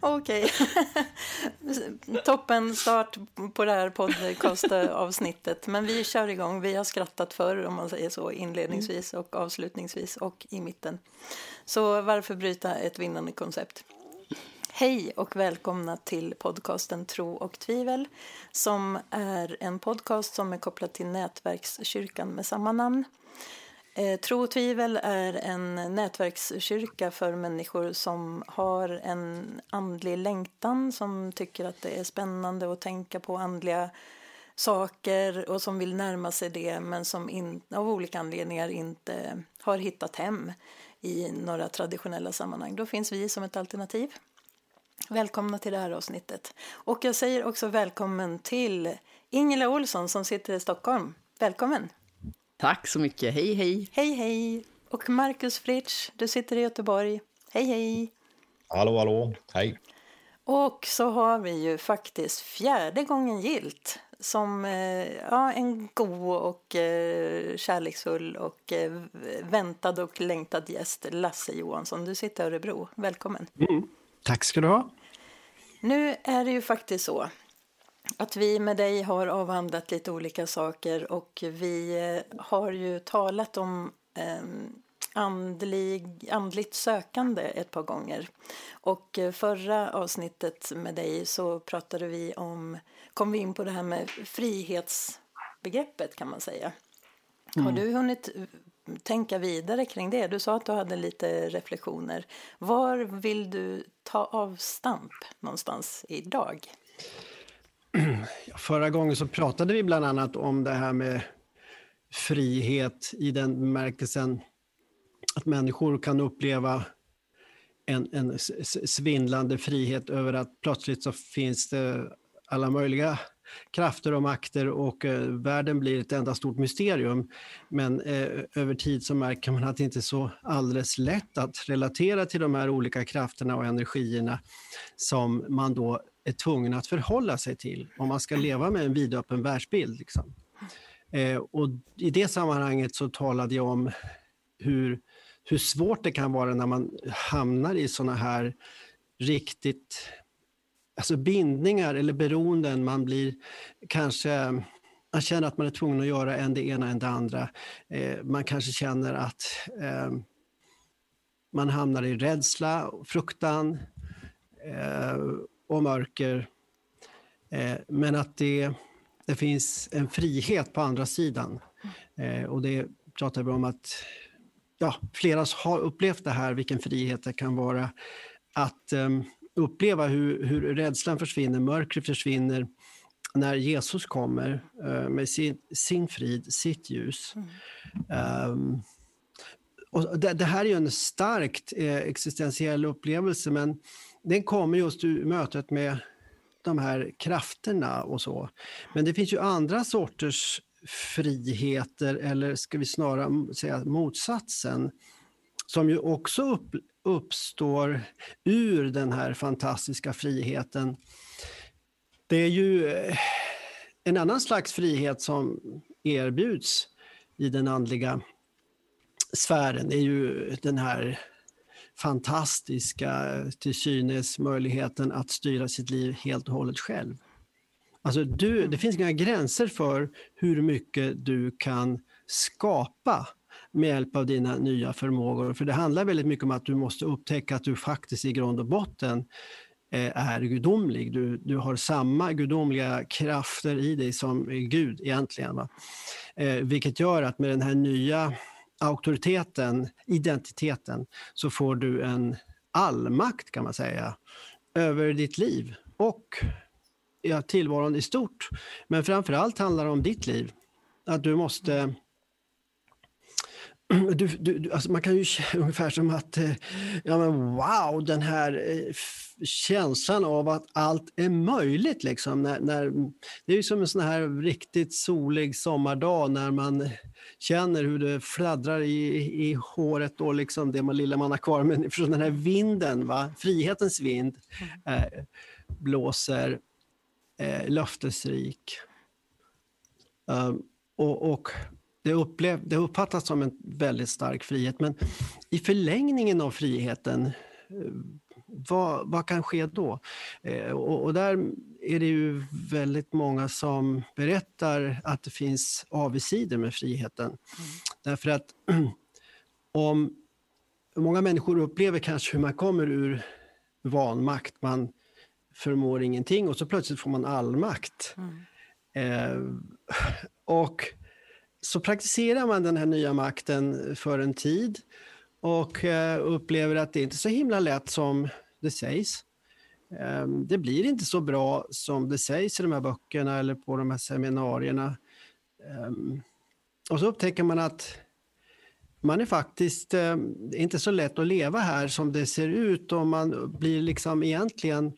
Okej. Toppen start på det här podcastavsnittet. Men vi kör igång. Vi har skrattat förr, om man säger så, inledningsvis och avslutningsvis och i mitten. Så varför bryta ett vinnande koncept? Hej och välkomna till podcasten Tro och tvivel som är en podcast som är kopplad till Nätverkskyrkan med samma namn. Eh, tro och tvivel är en nätverkskyrka för människor som har en andlig längtan, som tycker att det är spännande att tänka på andliga saker och som vill närma sig det men som in, av olika anledningar inte har hittat hem i några traditionella sammanhang. Då finns vi som ett alternativ. Välkomna till det här avsnittet. Och jag säger också välkommen till Ingela Olsson som sitter i Stockholm. Välkommen! Tack så mycket. Hej, hej. Hej, hej. Och Marcus Fritsch, du sitter i Göteborg. Hej, hej. Hallå, hallå. Hej. Och så har vi ju faktiskt fjärde gången gilt som eh, ja, en god och eh, kärleksfull och eh, väntad och längtad gäst, Lasse Johansson. Du sitter i Örebro. Välkommen. Mm. Tack ska du ha. Nu är det ju faktiskt så att vi med dig har avhandlat lite olika saker och vi eh, har ju talat om eh, andlig, andligt sökande ett par gånger. Och eh, förra avsnittet med dig så pratade vi om, kom vi in på det här med frihetsbegreppet kan man säga. Mm. Har du hunnit tänka vidare kring det? Du sa att du hade lite reflektioner. Var vill du ta avstamp någonstans idag? Förra gången så pratade vi bland annat om det här med frihet i den bemärkelsen att människor kan uppleva en, en svindlande frihet över att plötsligt så finns det alla möjliga krafter och makter och eh, världen blir ett enda stort mysterium. Men eh, över tid så märker man att det inte är så alldeles lätt att relatera till de här olika krafterna och energierna som man då är tvungen att förhålla sig till om man ska leva med en vidöppen världsbild. Liksom. Eh, och I det sammanhanget så talade jag om hur, hur svårt det kan vara när man hamnar i såna här riktigt alltså bindningar eller beroenden. Man blir kanske man känner att man är tvungen att göra en det ena än det andra. Eh, man kanske känner att eh, man hamnar i rädsla, fruktan eh, och mörker. Eh, men att det, det finns en frihet på andra sidan. Eh, och det pratar vi om att ja, flera har upplevt det här, vilken frihet det kan vara. Att um, uppleva hur, hur rädslan försvinner, mörkret försvinner när Jesus kommer uh, med sin, sin frid, sitt ljus. Mm. Um, och det, det, här är ju en starkt eh, existentiell upplevelse men den kommer just ur mötet med de här krafterna och så. Men det finns ju andra sorters friheter, eller ska vi snarare säga motsatsen, som ju också upp, uppstår ur den här fantastiska friheten. Det är ju eh, en annan slags frihet som erbjuds i den andliga sfären. Det är ju den här fantastiska till synes möjligheten att styra sitt liv helt och hållet själv. Alltså du, det finns inga gränser för hur mycket du kan skapa med hjälp av dina nya förmågor. För det handlar väldigt mycket om att du måste upptäcka att du faktiskt i grund och botten eh, är gudomlig. Du, du har samma gudomliga krafter i dig som Gud egentligen. Va? Eh, vilket gör att med den här nya auktoriteten, identiteten, så får du en allmakt kan man säga över ditt liv och ja, tillvaron i stort. Men framför allt handlar det om ditt liv. Att du måste du, du, alltså man kan ju ungefär som att, eh, ja men wow, den här eh, känslan av att allt är möjligt. Liksom. När, när, det är ju som en sån här riktigt solig sommardag när man känner hur det fladdrar i, i håret och liksom det man, lilla man har kvar. Men från den här vinden, va? frihetens vind, mm. eh, blåser eh, löftesrik. Um, och, och det, upplev, det uppfattas som en väldigt stark frihet, men i förlängningen av friheten, eh, vad, vad kan ske då? Eh, och, och, där är det ju väldigt många som berättar att det finns avigsidor med friheten. Mm. Därför att om många människor upplever kanske hur man kommer ur vanmakt, man förmår ingenting och så plötsligt får man all makt. Mm. Eh, och så praktiserar man den här nya makten eh, för en tid och eh, upplever att det inte är så himla lätt som det sägs. Ehm, det blir inte så bra som det sägs i de här böckerna eller på de här seminarierna. Ehm, och så upptäcker man att man är faktiskt eh, inte så lätt att leva här som det ser ut och man blir liksom egentligen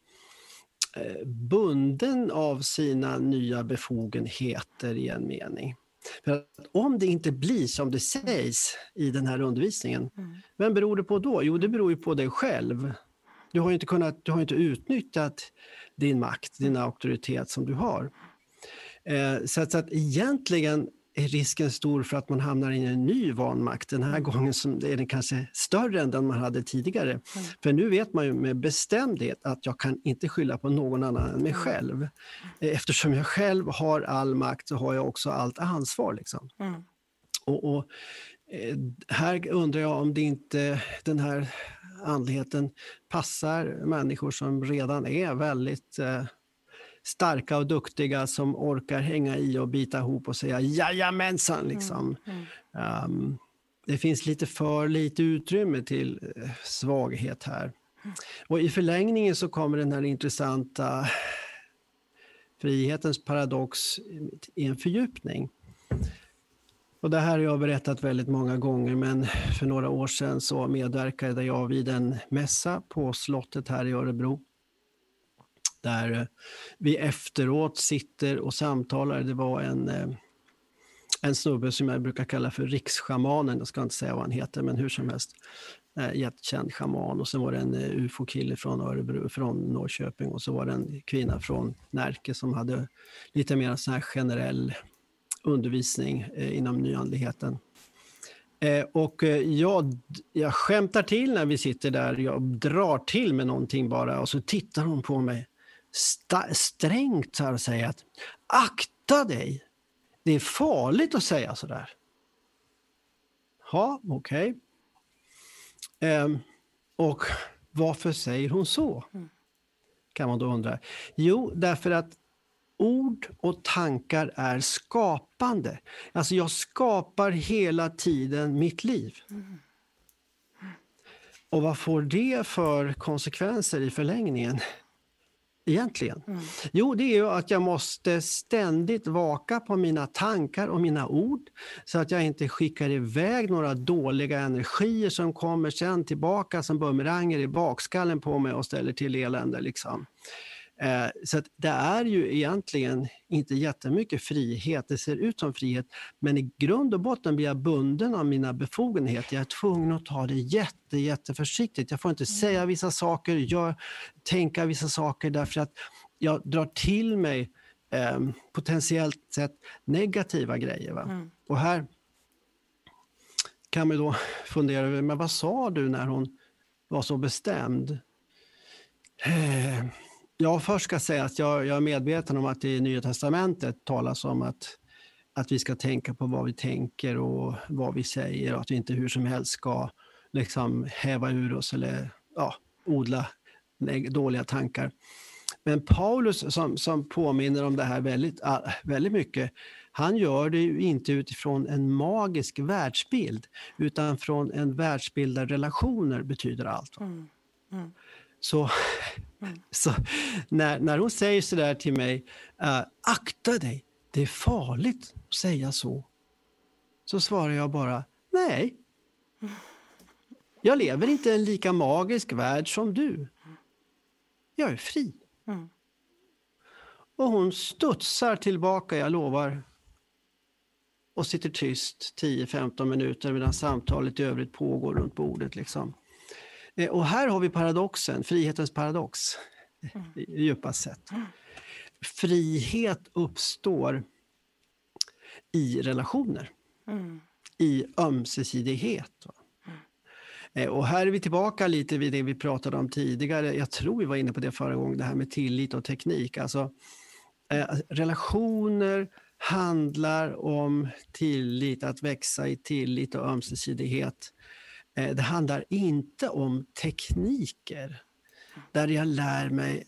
bunden av sina nya befogenheter i en mening. För att om det inte blir som det sägs i den här undervisningen, mm. vem beror det på då? Jo, det beror ju på dig själv. Du har inte, kunnat, du har inte utnyttjat din makt, din auktoritet som du har. Eh, så, att, så att egentligen är risken stor för att man hamnar i en ny vanmakt. Den här mm. gången som är den kanske större än den man hade tidigare. Mm. För nu vet man ju med bestämdhet att jag kan inte skylla på någon annan än mig mm. själv. Eftersom jag själv har all makt så har jag också allt ansvar. Liksom. Mm. Och, och, eh, här undrar jag om det inte den här andligheten passar människor som redan är väldigt eh, starka och duktiga som orkar hänga i och bita ihop och säga jajamensan. Mm, liksom. Mm, mm. Um, det finns lite för lite utrymme till uh, svaghet här. Och i förlängningen så kommer den här intressanta frihetens paradox i en fördjupning. Och det här har jag berättat väldigt många gånger, men för några år sedan så medverkade jag vid en mässa på slottet här i Örebro där eh, vi efteråt sitter och samtalar. Det var en, eh, en snubbe som jag brukar kalla för riksschamanen, jag ska inte säga vad han heter, men hur som helst. Eh, jättekänd schaman och sen var det en ufo-kille från, Örebro, från Norrköping och så var det en kvinna från Närke som hade lite mer sån här generell undervisning inom nyandligheten. och jag, jag skämtar till när vi sitter där, jag drar till med någonting bara och så tittar hon på mig strängt så här och säga att akta dig. Det är farligt att säga så där. Ja, okej. Okay. Ehm, och varför säger hon så? Kan man då undra. Jo, därför att ord och tankar är skapande. Alltså jag skapar hela tiden mitt liv. Och vad får det för konsekvenser i förlängningen? Egentligen? Mm. Jo, det är ju att jag måste ständigt vaka på mina tankar och mina ord så att jag inte skickar iväg några dåliga energier som kommer sen tillbaka som bumeranger i bakskallen på mig och ställer till elände. Liksom. Eh, så det är ju egentligen inte jättemycket frihet. Det ser ut som frihet, men i grund och botten blir jag bunden av mina befogenheter. Jag är tvungen att ta det jätte, jätteförsiktigt. Jag får inte mm. säga vissa saker, gör, tänka vissa saker därför att jag drar till mig eh, potentiellt sett negativa grejer. Mm. Och här kan man då fundera över, men vad sa du när hon var så bestämd? Eh, Ja, först ska jag säga att jag, jag, är medveten om att det i Nya Testamentet talas om att, att vi ska tänka på vad vi tänker och vad vi säger och att vi inte hur som helst ska liksom häva ur oss eller ja, odla dåliga tankar. Men Paulus som, som påminner om det här väldigt, ah, väldigt mycket, han gör det ju inte utifrån en magisk världsbild utan från en världsbild där relationer betyder allt. Mm. Mm. Så, mm. så när, när hon säger så där till mig, uh, akta dig, det är farligt att säga så. Så svarar jag bara, nej. Jag lever inte i en lika magisk värld som du. Jag är fri. Mm. Och hon studsar tillbaka, jag lovar, och sitter tyst 10-15 minuter medan samtalet i övrigt pågår runt bordet. Liksom. Eh, och här har vi paradoxen, frihetens paradox, mm. djupast sett. Mm. Frihet uppstår i relationer, mm. i ömsesidighet. Eh, och här är vi tillbaka lite vid det vi pratade om tidigare. Jag tror vi var inne på det förra gången, det här med tillit och teknik. Alltså, eh, relationer handlar om tillit, att växa i tillit och ömsesidighet. Eh, det handlar inte om tekniker där jag lär mig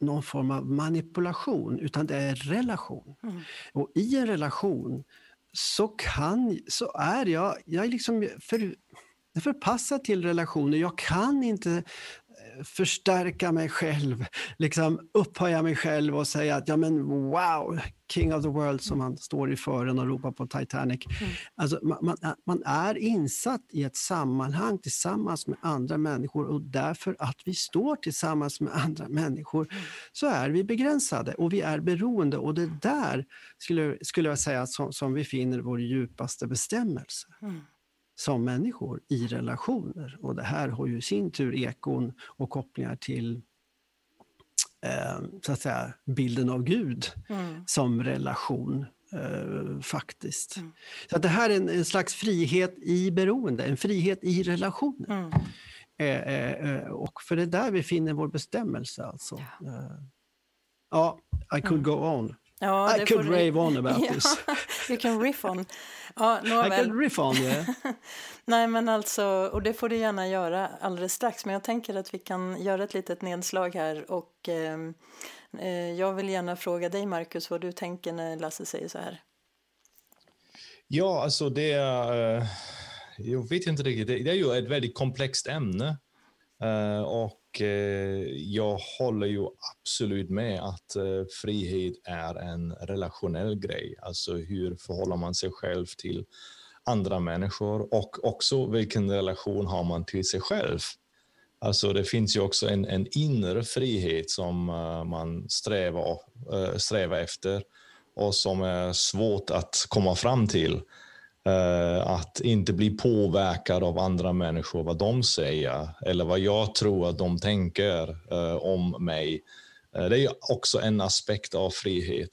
någon form av manipulation, utan det är relation. Mm. Och i en relation så, kan, så är jag, jag är liksom för, förpassad till relationer. Jag kan inte förstärka mig själv, liksom upphöja mig själv och säga att ja men wow, king of the world som han står i fören och ropar på Titanic. Mm. Alltså, man, man, är insatt i ett sammanhang tillsammans med andra människor och därför att vi står tillsammans med andra människor mm. så är vi begränsade och vi är beroende och det där skulle, skulle jag säga som, som vi finner vår djupaste bestämmelse. Mm som människor i relationer. Och det här har ju i sin tur ekon och kopplingar till eh, så att säga, bilden av Gud mm. som relation. Eh, faktiskt. Mm. Så det här är en, en, slags frihet i beroende, en frihet i relationer. Mm. Eh, eh, eh och för det är där vi finner vår bestämmelse. Alltså. Ja, eh, ja I could mm. go on. Ja, I could rave on about ja, this. you can riff on. Ja, nåväl. I can riff on, yeah. Nej, men alltså, och det får du gärna göra alldeles strax. Men jag tänker att vi kan göra ett litet nedslag här. Och ehm, eh, jag vill gärna fråga dig, Marcus, vad du tänker när Lasse säger så här. Ja, alltså det är... Eh, jag vet inte riktigt. Det är ju ett väldigt komplext ämne. Uh, och Eh, jag håller ju absolut med att eh, frihet är en relationell grej. Alltså hur förhåller man sig själv till andra människor och också vilken relation har man till sig själv. Alltså det finns ju också en, en inre frihet som uh, man strävar, uh, strävar efter och som är svårt att komma fram till. Eh, att inte bli påverkad av andra människor, vad de säger eller vad jag tror att de tänker uh, om mig. Uh, det är också en aspekt av frihet.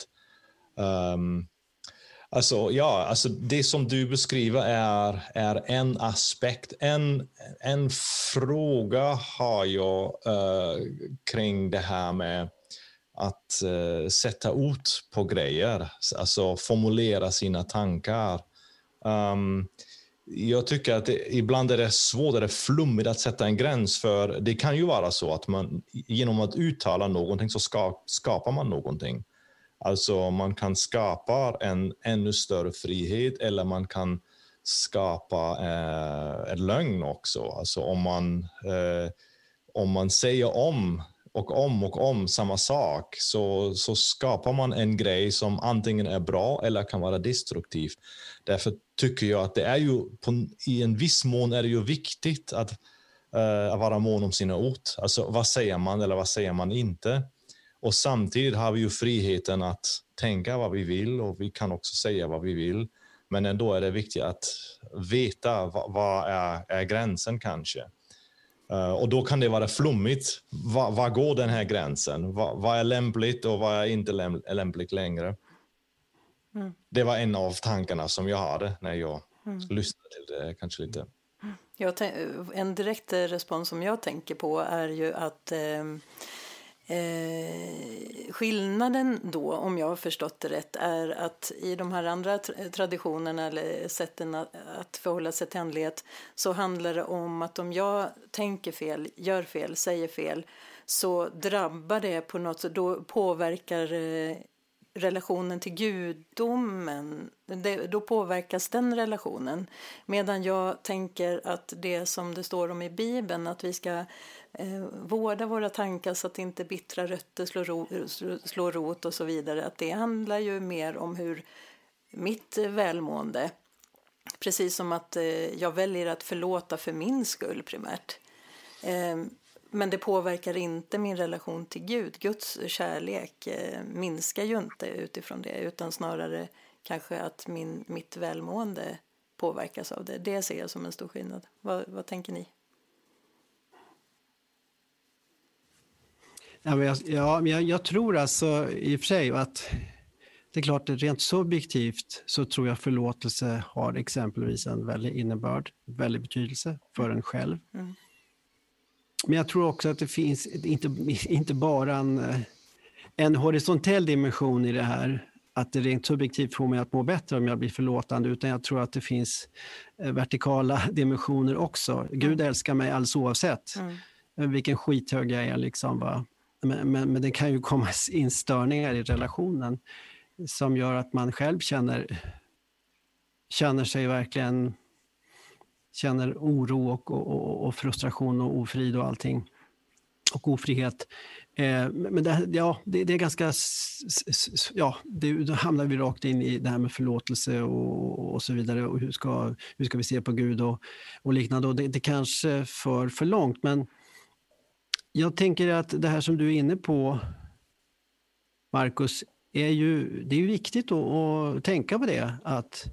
Um, alltså, ja, alltså det som du beskriver är, är en aspekt. En, en fråga har jag kring det här med att sätta ord på grejer, alltså formulera sina tankar. Um, jag tycker att det, ibland är det svårt, det flummigt att sätta en gräns för det kan ju vara så att man genom att uttala någonting så ska, skapar man någonting. Alltså man kan skapa en ännu större frihet eller man kan skapa eh, en lögn också. Alltså om man, eh, om man säger om och om och om samma sak så, så skapar man en grej som antingen är bra eller kan vara destruktiv. Därför tycker jag att det är ju på, i en viss mån är det ju viktigt att, uh, att vara mån om sina ord. Alltså vad säger man eller vad säger man inte? Och samtidigt har vi ju friheten att tänka vad vi vill och vi kan också säga vad vi vill. Men ändå är det viktigt att veta vad, vad är, är gränsen kanske. Uh, och då kan det vara flummigt. Var, går den här gränsen? Vad, vad är lämpligt och vad är inte läm lämpligt längre? Mm. Det var en av tankarna som jag hade när jag mm. lyssnade till det. Kanske lite. En direkt respons som jag tänker på är ju att eh, Eh, skillnaden då, om jag har förstått det rätt, är att i de här andra traditionerna eller sätten att, att förhålla sig till andlighet så handlar det om att om jag tänker fel, gör fel, säger fel så drabbar det på något sätt, då påverkar eh, relationen till gudomen, det, då påverkas den relationen. Medan jag tänker att det som det står om i Bibeln, att vi ska eh, vårda våra tankar så att inte bittra rötter slår, ro, slår rot och så vidare. Att det handlar ju mer om hur mitt välmående, precis som att eh, jag väljer att förlåta för min skull primärt. Eh, men det påverkar inte min relation till Gud. Guds kärlek eh, minskar ju inte utifrån det utan snarare kanske att min, mitt välmående påverkas av det. Det ser jag som en stor skillnad. Vad, vad tänker ni? Ja, men jag, ja, jag, jag tror alltså i och för sig att det är klart, rent subjektivt så tror jag förlåtelse har exempelvis en väldig innebörd, väldig betydelse för en själv. Mm. Men jag tror också att det finns inte, inte bara en, en horisontell dimension i det här, att det rent subjektivt får mig att må bättre om jag blir förlåtande, utan jag tror att det finns eh, vertikala dimensioner också. Gud mm. älskar mig alldeles oavsett mm. vilken skithög jag är. Liksom, va? Men, men, men det kan ju komma in störningar i relationen som gör att man själv känner, känner sig verkligen känner oro och, och, och frustration och ofrid och allting. Och ofrihet. Eh, men det, ja, det, det, är ganska... Ja, det, då hamnar vi rakt in i det här med förlåtelse och, och så vidare. Och hur ska, hur ska vi se på Gud och, och liknande. Och det, det kanske för för långt, men jag tänker att det här som du är inne på, Markus, är ju, det är ju viktigt att, att tänka på det. Att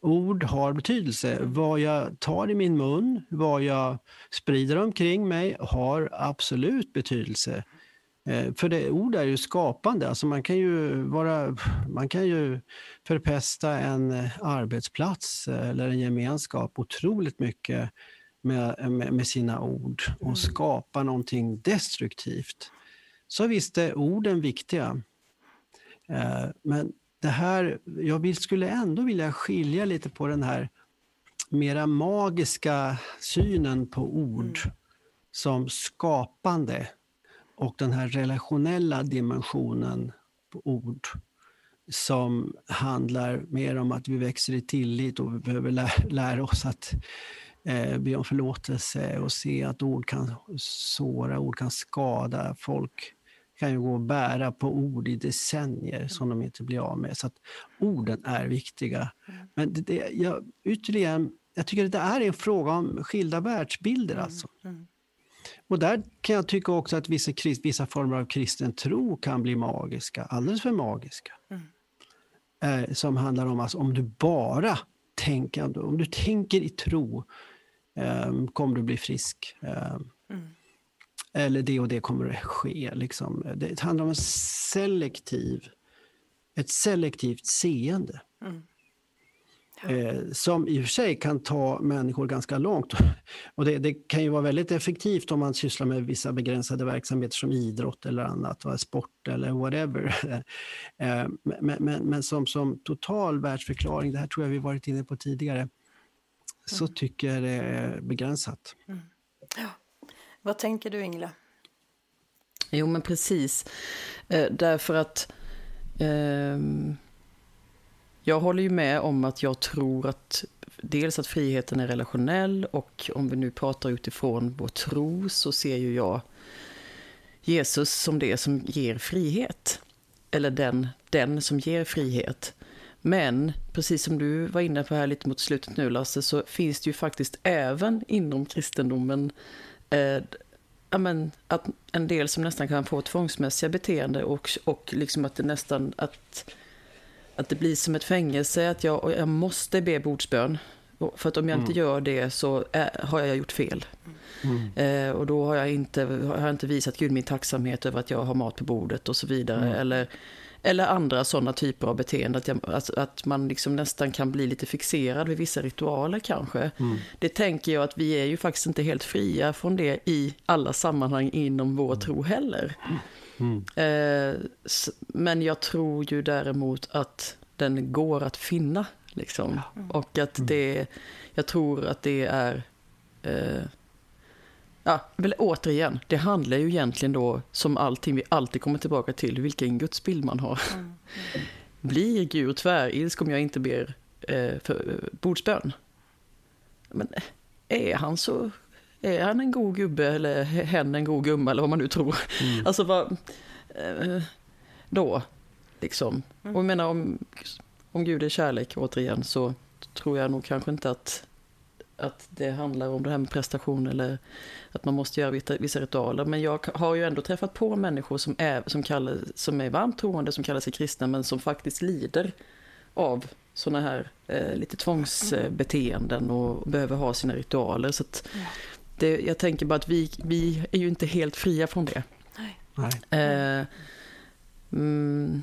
ord har betydelse. Vad jag tar i min mun, vad jag sprider omkring mig har absolut betydelse. Eh, för det, ord är ju skapande. Alltså man, kan ju vara, man kan ju förpesta en arbetsplats eller en gemenskap otroligt mycket med, med, med sina ord och mm. skapa någonting destruktivt. Så visst är orden viktiga. Eh, men det här, jag skulle ändå vilja skilja lite på den här mera magiska synen på ord mm. som skapande och den här relationella dimensionen på ord som handlar mer om att vi växer i tillit och vi behöver lära, lära oss att eh, be om förlåtelse och se att ord kan såra, ord kan skada folk kan ju gå och bära på ord i decennier som de inte blir av med. Så att orden är viktiga. Mm. Men det, det, jag, ytterligare, jag tycker att det är en fråga om skilda världsbilder. Mm. Alltså. Mm. Och där kan jag tycka också att vissa, vissa former av kristen tro kan bli magiska, alldeles för magiska. Mm. Eh, som handlar om att alltså, om du bara tänker, om du tänker i tro eh, kommer du bli frisk. Eh, eller det och det kommer att ske. Liksom. Det handlar om en selektiv, ett selektivt seende. Mm. Ja. Eh, som i och för sig kan ta människor ganska långt. Och det, det, kan ju vara väldigt effektivt om man sysslar med vissa begränsade verksamheter som idrott eller annat, va? sport eller whatever. eh, men, men, men, som, som total världsförklaring, det här tror jag vi varit inne på tidigare, så mm. tycker jag det är begränsat. Mm. Ja. Vad tänker du Ingela? Jo men precis. Eh, därför att eh, jag håller ju med om att jag tror att dels att friheten är relationell och om vi nu pratar utifrån vår tro så ser ju jag Jesus som det som ger frihet. Eller den, den som ger frihet. Men precis som du var inne på här lite mot slutet nu Lasse, så finns det ju faktiskt även inom kristendomen eh, ja, men, att en del som nästan kan få tvångsmässiga beteende och, och liksom att det nästan att, att det blir som ett fängelse, att jag, jag måste be bordsbön. För att om jag mm. inte gör det så är, har jag gjort fel. Mm. Eh, och då har jag, inte, har jag inte visat Gud min tacksamhet över att jag har mat på bordet och så vidare. Mm. Eller eller andra sådana typer av beteende, att, jag, att, att, man liksom nästan kan bli lite fixerad vid vissa ritualer kanske. Mm. Det tänker jag att vi är ju faktiskt inte helt fria från det i alla sammanhang inom vår tro heller. Mm. Eh, men jag tror ju däremot att den går att finna. Liksom. Mm. Och att det, jag tror att det är eh, Ja, väl återigen, det handlar ju egentligen då, som allting vi alltid kommer tillbaka till, vilken gudsbild man har. Mm. Mm. Blir Gud tvärilsk om jag inte ber eh, för eh, bordsbön? Men är han så, är han en god gubbe eller hen en god gumma eller vad man nu tror? Mm. Alltså vad, eh, då, liksom. Mm. Och jag menar om, om Gud är kärlek återigen så tror jag nog kanske inte att att det handlar om det här med prestation eller att man måste göra vissa ritualer. Men jag har ju ändå träffat på människor som är, som kallar, som är varmt troende, som kallar sig kristna, men som faktiskt lider av sådana här eh, lite tvångsbeteenden och behöver ha sina ritualer. Så det, jag tänker bara att vi, vi är ju inte helt fria från det. Nej. Eh, mm,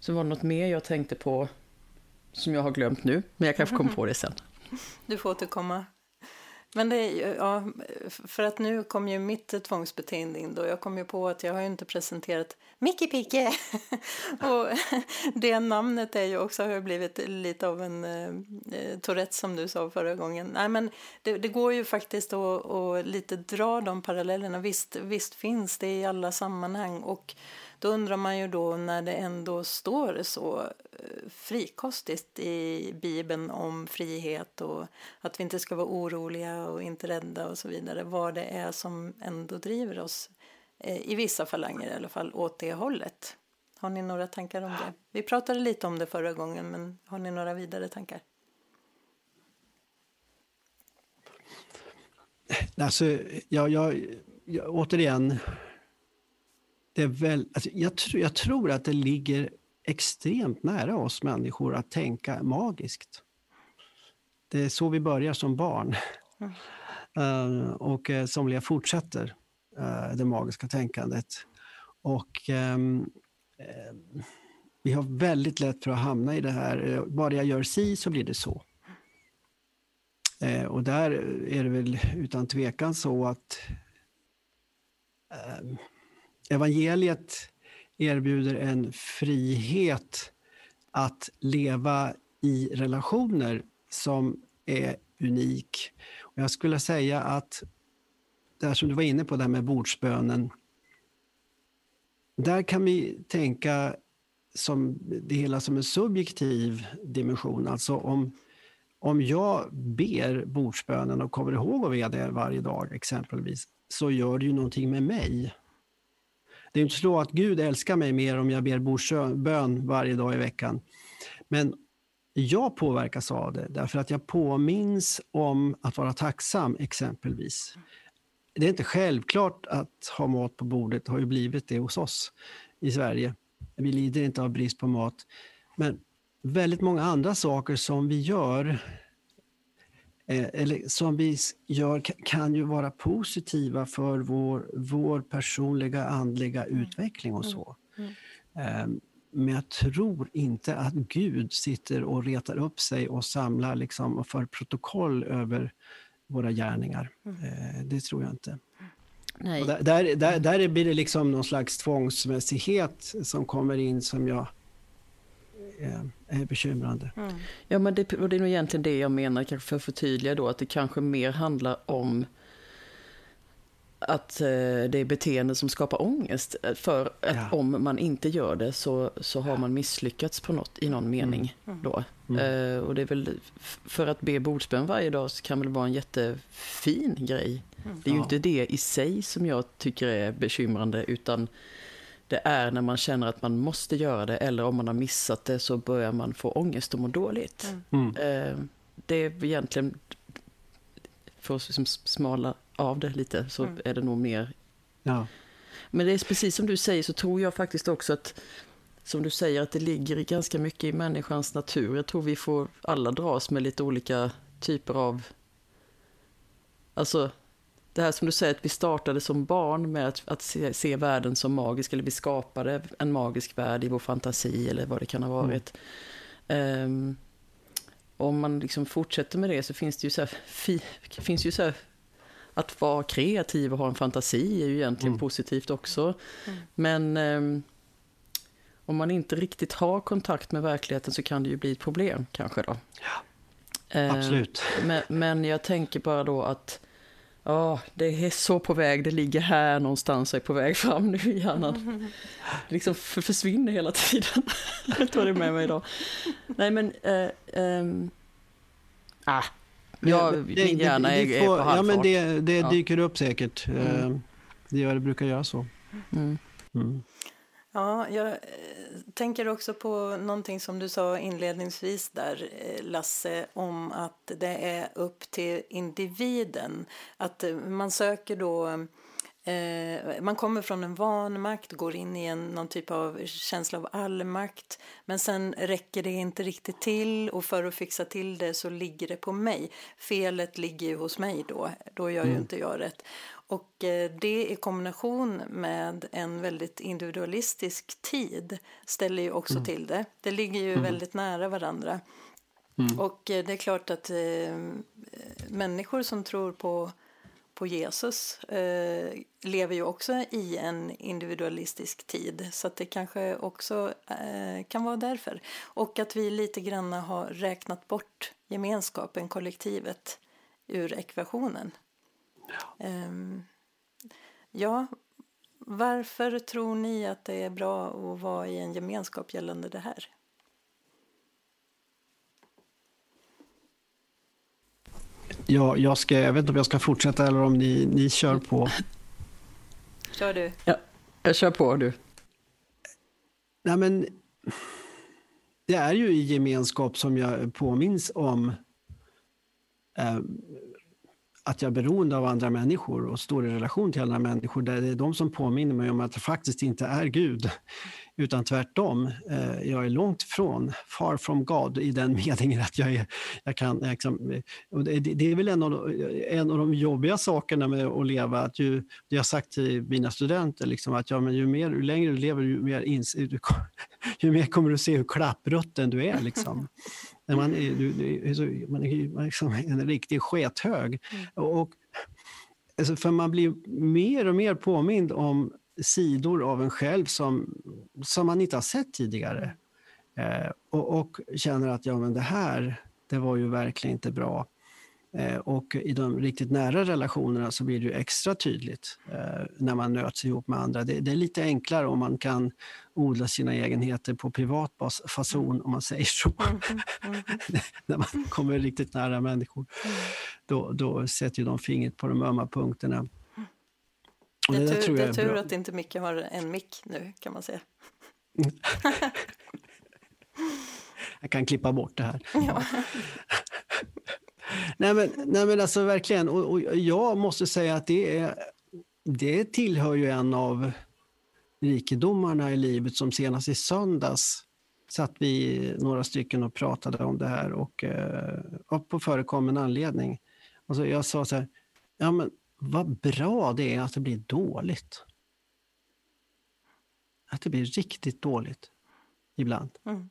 Så var det något mer jag tänkte på som jag har glömt nu, men jag kanske kommer på det sen. Du får återkomma. Men det är ja, för att nu kom ju mitt tvångsbeteende in då. Jag kom ju på att jag har ju inte presenterat Micke Picke. och det namnet är ju också har blivit lite av en eh, eh, Tourette som du sa förra gången. Nej men det, det går ju faktiskt att, att lite dra de parallellerna. Visst, visst finns det i alla sammanhang och då undrar man ju då när det ändå står så eh, frikostigt i Bibeln om frihet och att vi inte ska vara oroliga och inte rädda och så vidare, vad det är som ändå driver oss, eh, i vissa falanger i alla fall, åt det hållet. Har ni några tankar om det? Vi pratade lite om det förra gången, men har ni några vidare tankar? Alltså, jag, jag, jag, återigen, det är väl, alltså jag, tr jag tror att det ligger extremt nära oss människor att tänka magiskt. Det är så vi börjar som barn. Mm. Och uh, somliga fortsätter uh, det magiska tänkandet. Och um, vi har väldigt lätt för att hamna i det här, bara jag gör si så blir det så. och där är det väl utan tvekan så att ehm, evangeliet erbjuder en frihet att leva i relationer som är unik. Och jag skulle säga att det här som du var inne på, det här med bordsbönen. Där kan vi tänka som det hela som en subjektiv dimension. Alltså om, om jag ber bordsbönen och kommer ihåg att be det varje dag exempelvis, så gör det ju någonting med mig. Det är inte så att Gud älskar mig mer om jag ber bordsbön varje dag i veckan. Men jag påverkas av det därför att jag påminns om att vara tacksam exempelvis. Det är inte självklart att ha mat på bordet, det har ju blivit det hos oss i Sverige. Vi lider inte av brist på mat. Men väldigt många andra saker som vi gör eller som vi gör kan ju vara positiva för vår, vår personliga andliga mm. utveckling och så. Mm. Mm. Men jag tror inte att Gud sitter och retar upp sig och samlar liksom och för protokoll över våra gärningar. Mm. Eh, det tror jag inte. Nej. Där, där, där, där blir det liksom någon slags tvångsmässighet som kommer in som jag är, är bekymrande. Mm. Ja, men det, och det är nog egentligen det jag menar, kanske för att förtydliga då, att det kanske mer handlar om att eh, det är beteende som skapar ångest. För att ja. om man inte gör det så, så har man misslyckats på något, i någon mening. Mm. Då. Mm. Eh, och det är väl, för att be bordsbön varje dag så kan väl vara en jättefin grej. Mm. Det är ju ja. inte det i sig som jag tycker är bekymrande, utan det är när man känner att man måste göra det eller om man har missat det så börjar man få ångest och må dåligt. Mm. Eh, det är egentligen, för att liksom smala av det lite, så mm. är det nog mer... Ja. Men det är precis som du säger så tror jag faktiskt också att, som du säger, att det ligger ganska mycket i människans natur. Jag tror vi får alla dras med lite olika typer av... Alltså, det här som du säger, att vi startade som barn med att, att se, se, världen som magisk, eller vi skapade en magisk värld i vår fantasi, eller vad det kan ha mm. varit. Mm. Um, om man liksom fortsätter med det så finns det ju så här, fi, finns ju så här, att vara kreativ och ha en fantasi är ju egentligen mm. positivt också. Mm. Men um, om man inte riktigt har kontakt med verkligheten så kan det ju bli ett problem kanske då. Ja, absolut. Uh, men, men jag tänker bara då att Ja, det är så på väg, det ligger här någonstans och är på väg fram nu i hjärnan. Det liksom försvinner hela tiden. Jag vad det med mig idag. Nej men, äh, ähm, ah, ja, det, min hjärna det, det, är, är på halvfart. Ja men det, det dyker upp säkert. Mm. Ehm, det, gör, det brukar göra så. Mm. Mm. Ja, jag eh, tänker också på någonting som du sa inledningsvis där, eh, Lasse, om att det är upp till individen. Att eh, man söker då man kommer från en vanmakt, går in i en, någon typ av känsla av allmakt men sen räcker det inte riktigt till och för att fixa till det så ligger det på mig. Felet ligger ju hos mig då, då gör mm. ju inte jag rätt. Och eh, det i kombination med en väldigt individualistisk tid ställer ju också mm. till det. Det ligger ju mm. väldigt nära varandra. Mm. Och eh, det är klart att eh, människor som tror på, på Jesus eh, lever ju också i en individualistisk tid. Så det kanske också eh, kan vara därför. Och att vi lite grann har räknat bort gemenskapen, kollektivet, ur ekvationen. Ja. Um, ja, varför tror ni att det är bra att vara i en gemenskap gällande det här? Ja, jag, ska, jag vet inte om jag ska fortsätta eller om ni, ni kör på. Kör du. Ja, jag kör på du. Nej, men det är ju i gemenskap som jag påminns om eh, att jag är beroende av andra människor och står i relation till andra människor. Där det är de som påminner mig om att jag faktiskt inte är Gud, utan tvärtom. Eh, jag är långt ifrån, far from God, i den meningen att jag, är, jag kan... Liksom, det är väl en av, en av de jobbiga sakerna med att leva. Att ju, jag har sagt till mina studenter, liksom, att ja, men ju, mer, ju längre du lever, ju mer, ins, ju mer kommer du se hur klapprutten du är. Liksom. När man är, du, du, man är, man är liksom en riktig skethög. Mm. Och, alltså för man blir mer och mer påmind om sidor av en själv som, som man inte har sett tidigare. Eh, och, och, känner att ja, men det här, det var ju verkligen inte bra. Eh, och i de riktigt nära relationerna så blir det extra tydligt eh, när man nöts ihop med andra. Det, det, är lite enklare om man kan odla sina egenheter på privat fason, om man säger så. Mm, mm, mm. när man kommer riktigt nära människor. Mm. Då, då sätter ju de fingret på de ömma punkterna. Det är, tur, det är tur att inte Micke har en mick nu, kan man säga. jag kan klippa bort det här. Ja nej, men, nej men alltså verkligen, och, och, jag måste säga att det, är, det tillhör ju en av rikedomarna i livet som senast i söndags satt vi några stycken och pratade om det här och, eh, och på förekommen anledning. Alltså jag sa så här, ja men vad bra det är att det blir dåligt. Att det blir riktigt dåligt ibland. Mm.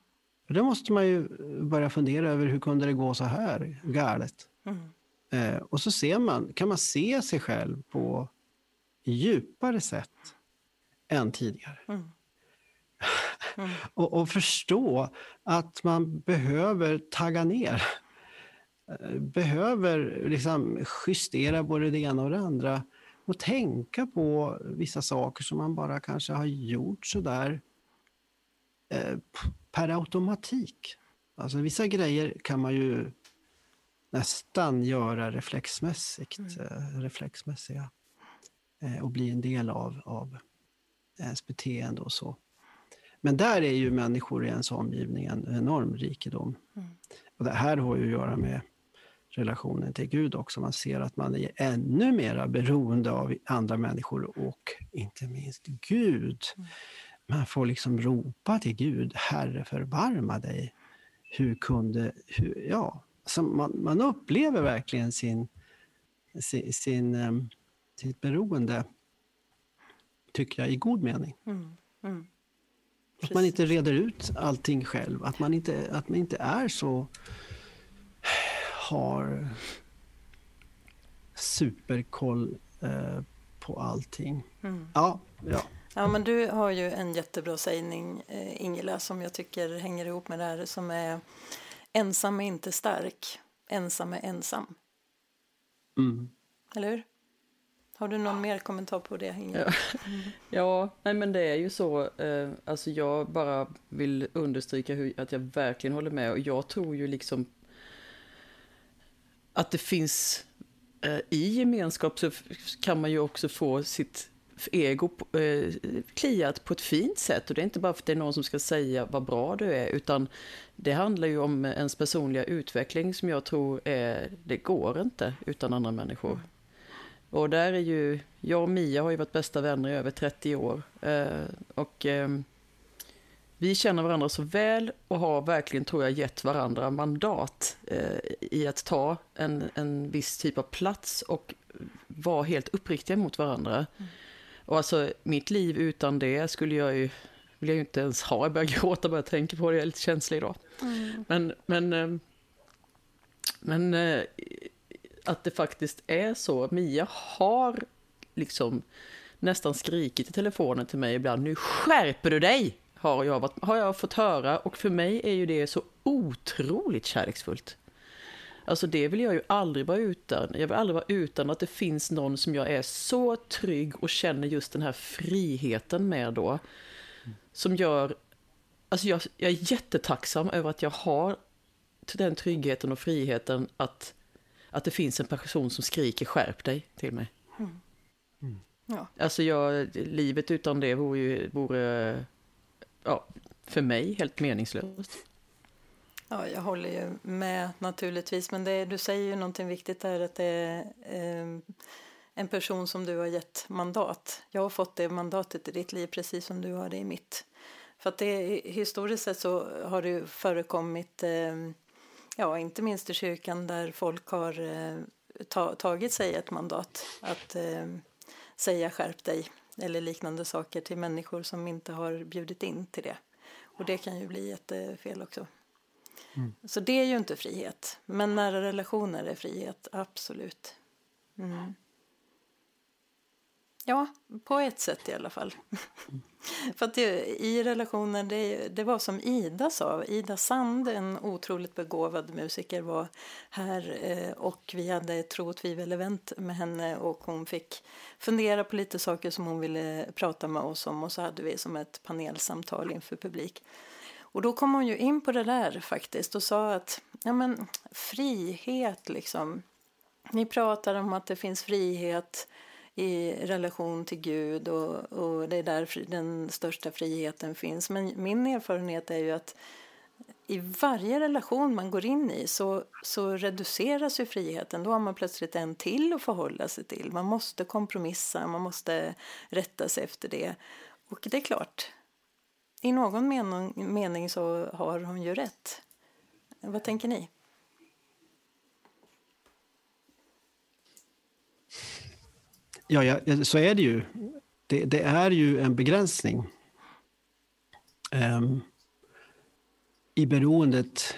För då måste man ju börja fundera över hur kunde det gå så här galet? Mm. Eh, och så ser man, kan man se sig själv på djupare sätt än tidigare. Mm. Mm. och, och, förstå att man behöver tagga ner. Eh, behöver liksom justera både det ena och det andra och tänka på vissa saker som man bara kanske har gjort sådär eh, per automatik. Alltså vissa grejer kan man ju nästan göra reflexmässigt, mm. Eh, reflexmässiga och bli en del av, av ens beteende och så. Men där är ju människor i ens omgivning en enorm rikedom. Mm. Och det här har ju att göra med relationen till Gud också. Man ser att man är ännu mer beroende av andra människor och inte minst Gud. Mm. Man får liksom ropa till Gud, Herre förbarma dig. Hur kunde, hur, ja, alltså man, man upplever verkligen sin, sin, sin, um, sitt beroende, tycker jag, i god mening. Mm. Mm. Att man inte reder ut allting själv, att man inte, att man inte är så har superkoll eh, på allting. Mm. Ja, ja. Ja, men du har ju en jättebra sägning, eh, Ingela, som jag tycker hänger ihop med det här, som är ensam är inte stark, ensam är ensam. Mm. Eller hur? Har du någon mer kommentar på det? Ingela? Ja, ja nej, men det är ju så. Eh, alltså jag bara vill understryka hur, att jag verkligen håller med. Och jag tror ju liksom att det finns eh, i gemenskap så kan man ju också få sitt ego eh, kliat på ett fint sätt. Och det är inte bara för att det är någon som ska säga vad bra du är, utan det handlar ju om ens personliga utveckling som jag tror är, det går inte utan andra människor. Mm. Och där är ju, jag och Mia har ju varit bästa vänner i över 30 år. Eh, och eh, vi känner varandra så väl och har verkligen, tror jag, gett varandra mandat eh, i att ta en, en viss typ av plats och vara helt uppriktiga mot varandra. Mm. Och alltså mitt liv utan det skulle jag ju, vill jag ju inte ens ha. Jag börjar gråta bara jag tänker på det, jag är lite känslig idag. Mm. Men, men, eh, men eh, att det faktiskt är så. Mia har liksom nästan skrikit i telefonen till mig ibland. Nu skärper du dig! Har jag, varit, har jag fått höra och för mig är ju det så otroligt kärleksfullt. Alltså det vill jag ju aldrig vara utan. Jag vill aldrig vara utan att det finns någon som jag är så trygg och känner just den här friheten med då. Som gör, alltså jag, jag är jättetacksam över att jag har den tryggheten och friheten att, att det finns en person som skriker skärp dig till mig. Mm. Mm. Ja. Alltså jag, livet utan det vore ju, vore, ja, för mig helt meningslöst. Ja, jag håller ju med naturligtvis, men det, du säger ju någonting viktigt där att det är eh, en person som du har gett mandat. Jag har fått det mandatet i ditt liv precis som du har det i mitt. För att det, historiskt sett så har det förekommit, eh, ja inte minst i kyrkan där folk har eh, ta, tagit sig ett mandat att eh, säga skärp dig eller liknande saker till människor som inte har bjudit in till det. Och det kan ju bli jättefel också. Mm. Så det är ju inte frihet. Men nära relationer är frihet, absolut. Mm. Ja, på ett sätt i alla fall. För att det, i relationer, det, det, var som Ida sa, Ida Sand, en otroligt begåvad musiker, var här eh, och vi hade ett tro och tvivel-event med henne och hon fick fundera på lite saker som hon ville prata med oss om och så hade vi som ett panelsamtal inför publik. Och då kom hon ju in på det där faktiskt och sa att ja men, frihet liksom. Ni pratar om att det finns frihet i relation till Gud och, och det är där den största friheten finns. Men min erfarenhet är ju att i varje relation man går in i så, så reduceras ju friheten. Då har man plötsligt en till att förhålla sig till. Man måste kompromissa, man måste rätta sig efter det. Och det är klart, i någon mening, mening så har hon ju rätt. Vad tänker ni? Ja, ja, så är det ju. Det, det är ju en begränsning. Um, I beroendet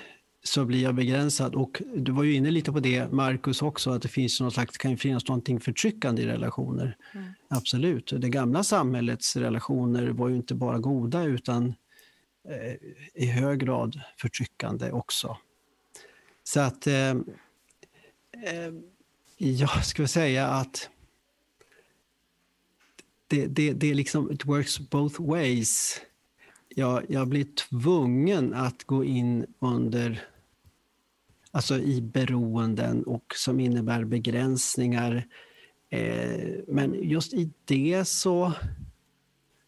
så blir jag begränsad. Och du var ju inne lite på det, Markus också, att det finns någon slags, kan finnas någonting förtryckande i relationer. Mm. Absolut. Det gamla samhällets relationer var ju inte bara goda utan eh, i hög grad förtryckande också. Så att eh, eh, jag skulle säga att det, det, det är liksom, it works both ways. Jag, jag blir tvungen att gå in under alltså i beroenden och som innebär begränsningar. Eh, men just i det så,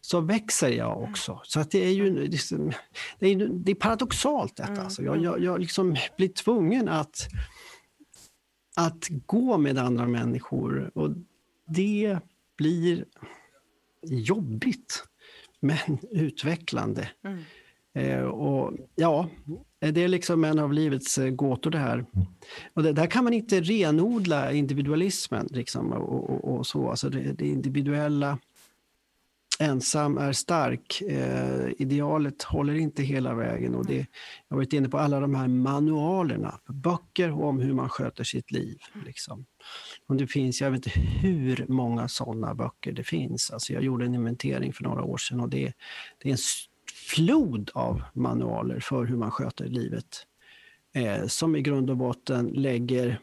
så växer jag också. Så att det är ju det är, det är paradoxalt detta. Mm. Alltså jag, jag, jag liksom blir tvungen att, att gå med andra människor och det blir jobbigt men utvecklande. Mm. Eh, och ja, det är liksom en av livets eh, gåtor det här. Och det, där kan man inte renodla individualismen liksom, och, och, och så. Alltså det, det, individuella, ensam är stark. Eh, idealet håller inte hela vägen. Och det, jag har varit inne på alla de här manualerna, böcker om hur man sköter sitt liv. Liksom. Och det finns, jag vet inte hur många sådana böcker det finns. Alltså jag gjorde en inventering för några år sedan och det, det är en flod av manualer för hur man sköter livet. Eh, som i grund och botten lägger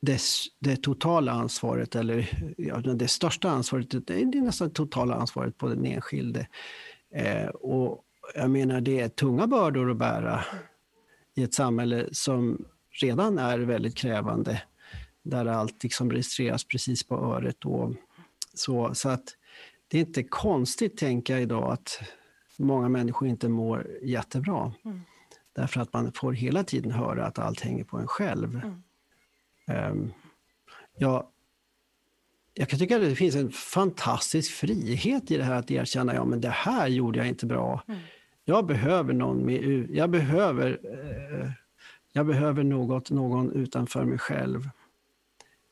dess, det totala ansvaret, eller ja, det största ansvaret, det är nästan totala ansvaret på den enskilde. Eh, och jag menar, det är tunga bördor att bära i ett samhälle som redan är väldigt krävande, där allt liksom registreras precis på öret. Och så, så att det är inte konstigt, tänker jag idag, att många människor inte mår jättebra. Mm. Därför att man får hela tiden höra att allt hänger på en själv. Mm. Um, ja, jag kan tycka att det finns en fantastisk frihet i det här att erkänna, ja men det här gjorde jag inte bra. Mm. Jag behöver någon med, jag behöver, eh, jag behöver något, någon utanför mig själv.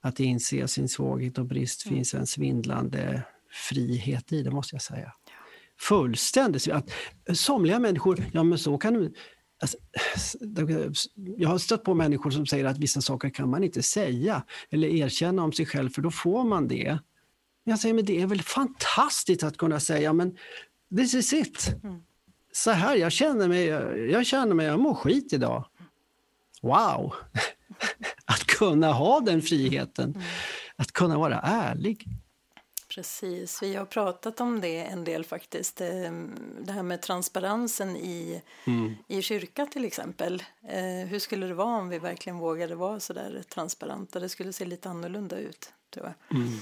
att inse sin svaghet och brist mm. finns en svindlande frihet i det, måste jag säga. Fullständigt. Att somliga människor, ja men så kan du... Alltså, jag har stött på människor som säger att vissa saker kan man inte säga eller erkänna om sig själv, för då får man det. Jag säger, men det är väl fantastiskt att kunna säga, men this is it. Mm. Så här, jag känner mig, jag känner mig, jag mår skit idag. Wow! att kunna ha den friheten, mm. att kunna vara ärlig. Precis, vi har pratat om det en del faktiskt. Ehm, det här med transparensen i, mm. i kyrka till exempel. Eh, hur skulle det vara om vi verkligen vågade vara så där transparenta? Det skulle se lite annorlunda ut, tror jag. Mm.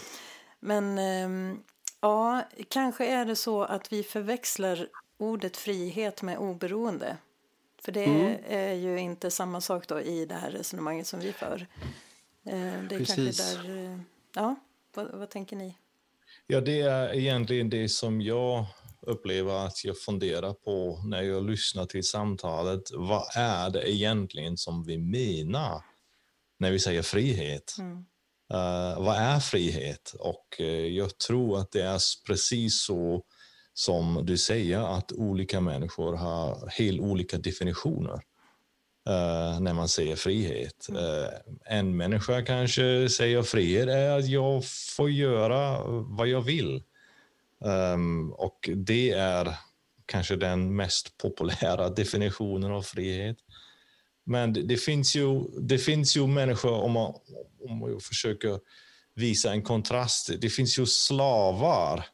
Men ehm, ja, kanske är det så att vi förväxlar ordet frihet med oberoende. För det mm. är ju inte samma sak då i det här resonemanget som vi för. Eh, det är Precis. kanske där, eh, ja, vad, vad tänker ni? Ja, det är egentligen det som jag upplever att jag funderar på när jag lyssnar till samtalet. Vad är det egentligen som vi menar när vi säger frihet? Mm. Uh, vad är frihet? Och uh, jag tror att det är precis så som du säger, att olika människor har helt olika definitioner uh, när man säger frihet. Uh, en människa kanske säger frihet är att jag får göra vad jag vill. Um, och det är kanske den mest populära definitionen av frihet. Men det, det, finns, ju, det finns ju människor, om man, om man försöker visa en kontrast, det finns ju slavar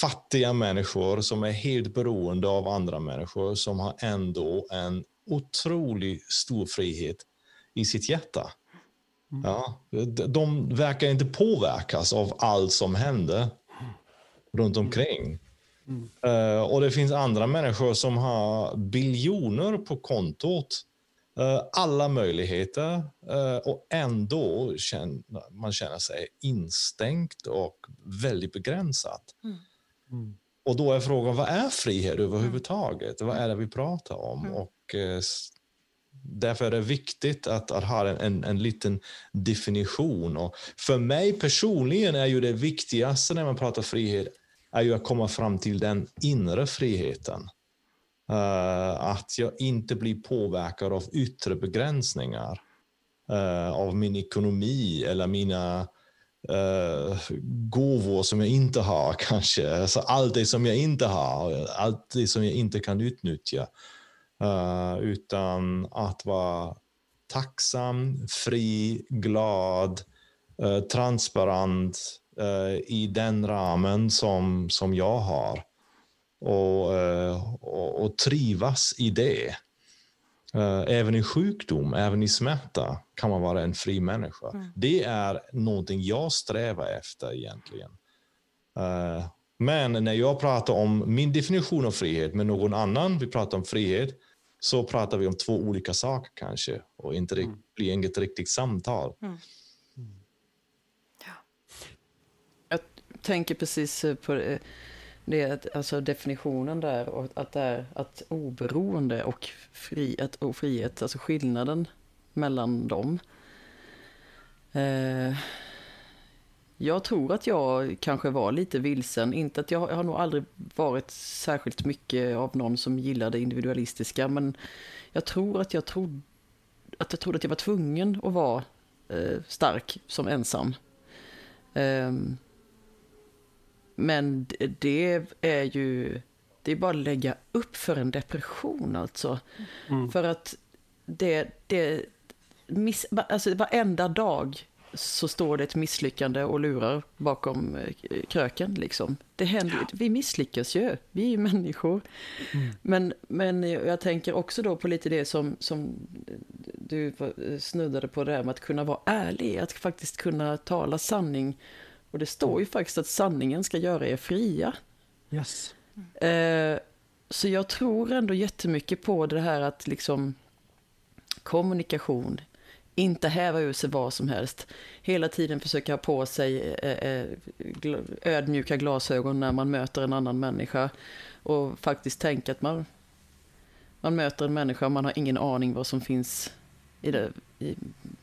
fattiga människor som är helt beroende av andra människor som har ändå en otroligt stor frihet i sitt hjärta. Mm. Ja, de verkar inte påverkas av allt som händer runt omkring. Mm. Uh, och det finns andra människor som har biljoner på kontot. Uh, alla möjligheter uh, och ändå känner man känner sig instängt och väldigt begränsad. Mm. Mm. Och då är frågan, vad är frihet överhuvudtaget? Vad är det vi pratar om? Mm. Och eh, därför är det viktigt att, att ha en, en, en, liten definition. Och för mig personligen är ju det viktigaste när man pratar frihet är ju att komma fram till den inre friheten. Uh, att jag inte blir påverkad av yttre begränsningar. Uh, av min ekonomi eller mina uh, gåvor som jag inte har kanske. Alltså allt det som jag inte har, allt det som jag inte kan utnyttja. Uh, utan att vara tacksam, fri, glad, uh, transparent i den ramen som, som jag har. Och, och, och trivas i det. Eh, även i sjukdom, även i smärta kan man vara en fri människa. Mm. Det är någonting jag strävar efter egentligen. Uh, men när jag pratar om min definition av frihet med någon annan, vi pratar om frihet, så pratar vi om två olika saker kanske och inte mm. blir inget riktigt samtal. Mm. Ja. Jag tänker precis på det det alltså definitionen där, och att det är att oberoende och, frihet, och frihet, alltså skillnaden mellan dem. Eh, jag tror att jag kanske var lite vilsen, inte att jag, jag har nog aldrig varit särskilt mycket av någon som gillar det individualistiska, men jag tror att jag trodde att jag trodde att jag var tvungen att vara eh, stark som ensam. Um, men det är ju, det är bara att lägga upp för en depression alltså. Mm. För att det, det, miss, alltså varenda dag så står det ett misslyckande och lurar bakom eh, kröken. Liksom. Det händer, ja. Vi misslyckas ju, vi är ju människor. Mm. Men, men jag tänker också då på lite det som, som du snuddade på, det här med att kunna vara ärlig, att faktiskt kunna tala sanning och det står ju faktiskt att sanningen ska göra er fria. Yes. Eh, så jag tror ändå jättemycket på det här att liksom kommunikation, inte häva ur sig vad som helst. Hela tiden försöka ha på sig eh, eh ödmjuka glasögon när man möter en annan människa. Och faktiskt tänka att man, man möter en människa och man har ingen aning vad som finns i det, i,